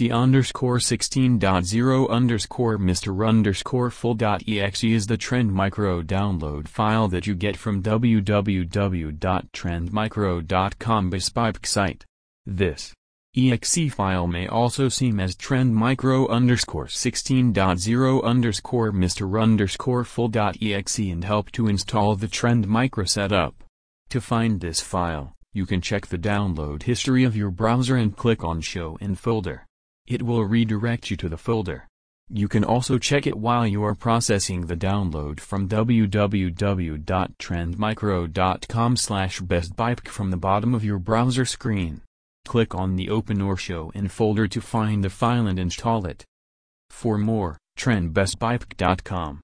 txt underscore 16.0 underscore Mr. underscore full.exe is the Trend Micro download file that you get from www.trendmicro.com bestbuypc site. This exe file may also seem as trend micro underscore 16.0 underscore Mr. underscore full.exe and help to install the trend micro setup. To find this file, you can check the download history of your browser and click on Show in Folder. It will redirect you to the folder. You can also check it while you are processing the download from www.trendmicro.com slash bestbuypc from the bottom of your browser screen. Click on the Open or Show in Folder to find the file and install it. For more, trendbestpipe.com